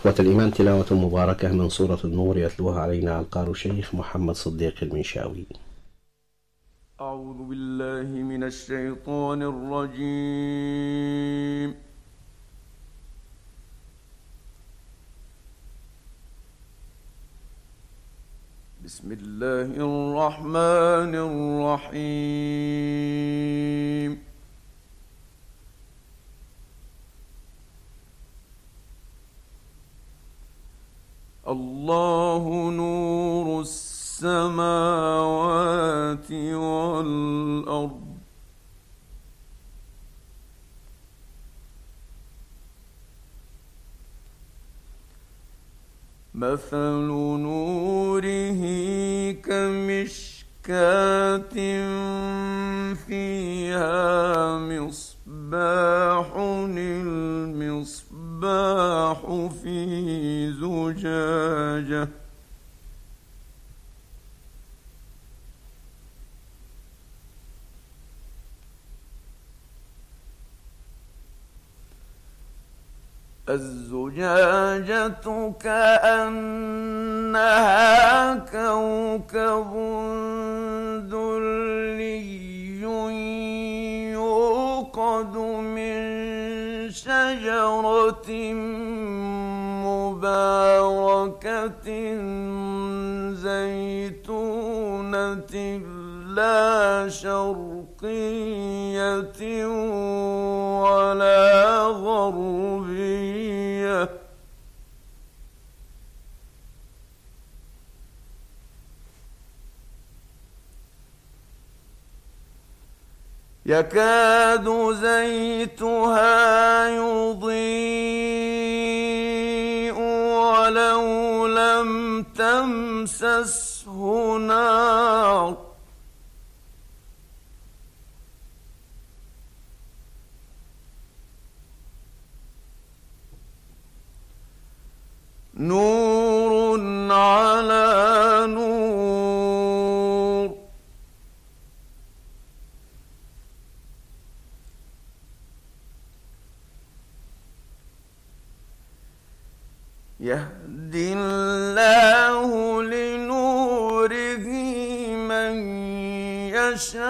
إخوة الإيمان تلاوة مباركة من سورة النور يتلوها علينا القار الشيخ محمد صديق المنشاوي. أعوذ بالله من الشيطان الرجيم. بسم الله الرحمن الرحيم. مثل نوره كمشكاة فيها مصباح المصباح في زجاجة الزجاجة كأنها كوكب دري يوقد من شجرة مباركة زيتونة لا شرقية ولا يكاد زيتها يضيء ولو لم تمسسه نار. نور يشاء.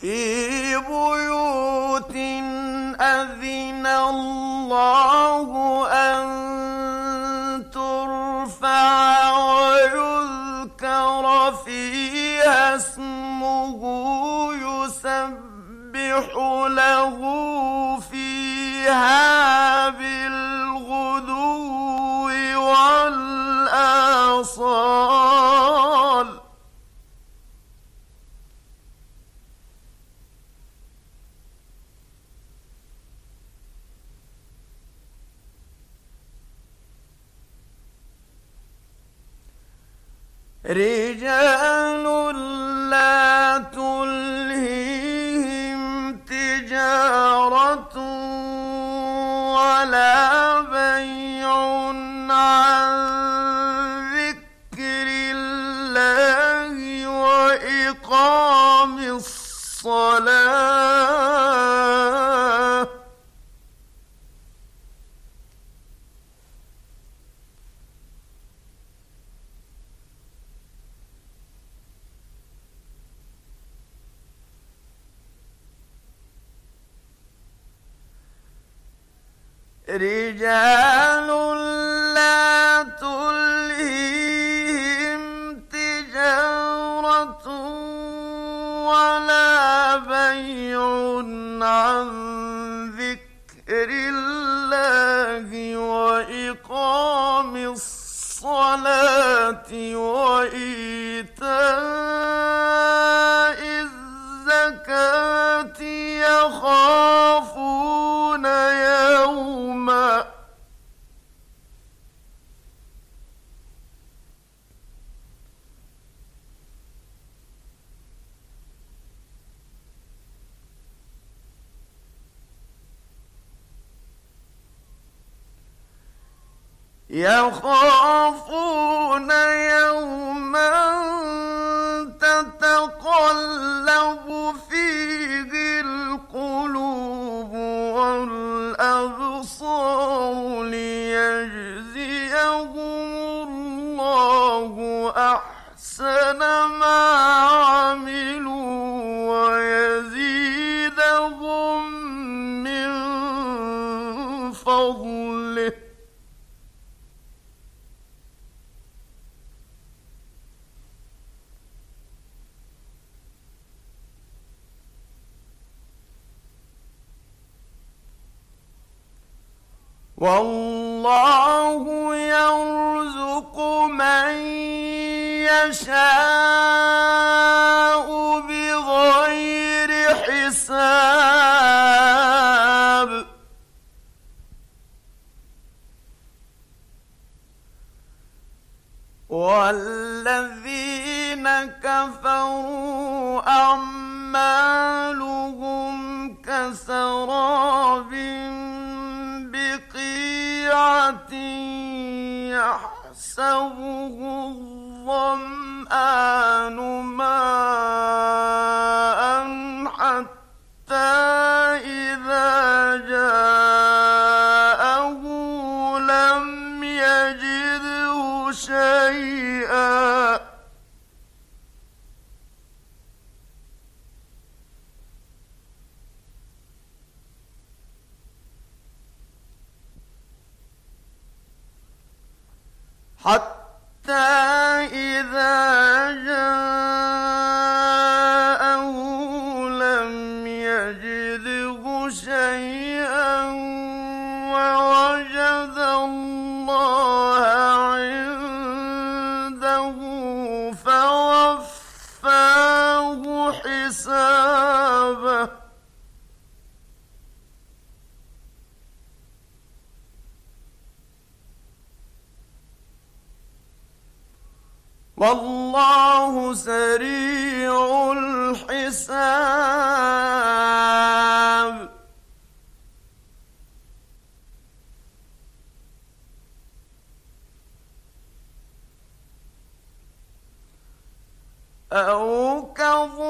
في بيوت أذن الله أن رجال يخافون يوما تتقلب فيه القلوب والأبصار ليجزيهم الله أحسن ما والله يرزق من يشاء بغير حساب. والذين كفروا يحسبه الظمآن ماء. حتى إذا جاءه لم يجده شيئا والله سريع الحساب. أو كظلمات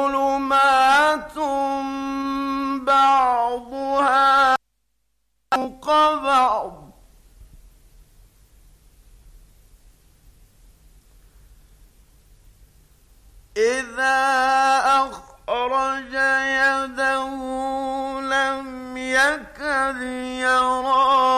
يكد يراها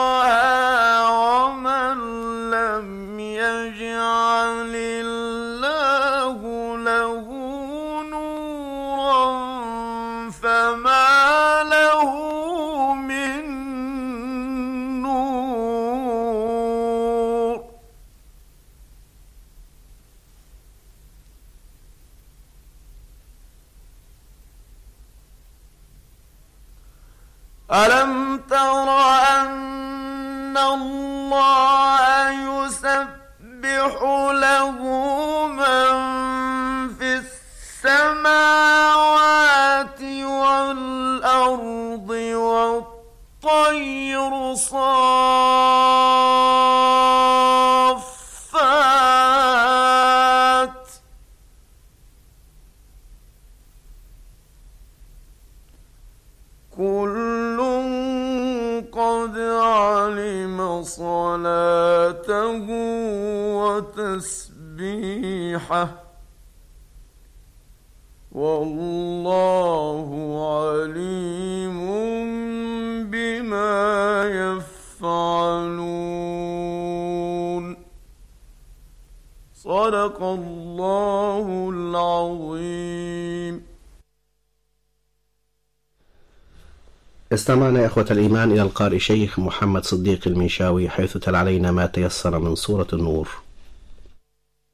ألم تر أن الله يسبح له من في السماوات والأرض والطير صافات كل وتسبيحه. والله عليم بما يفعلون. صدق الله العظيم. استمعنا إخوة الإيمان إلى القارئ شيخ محمد صديق المنشاوي حيث تل علينا ما تيسر من سورة النور.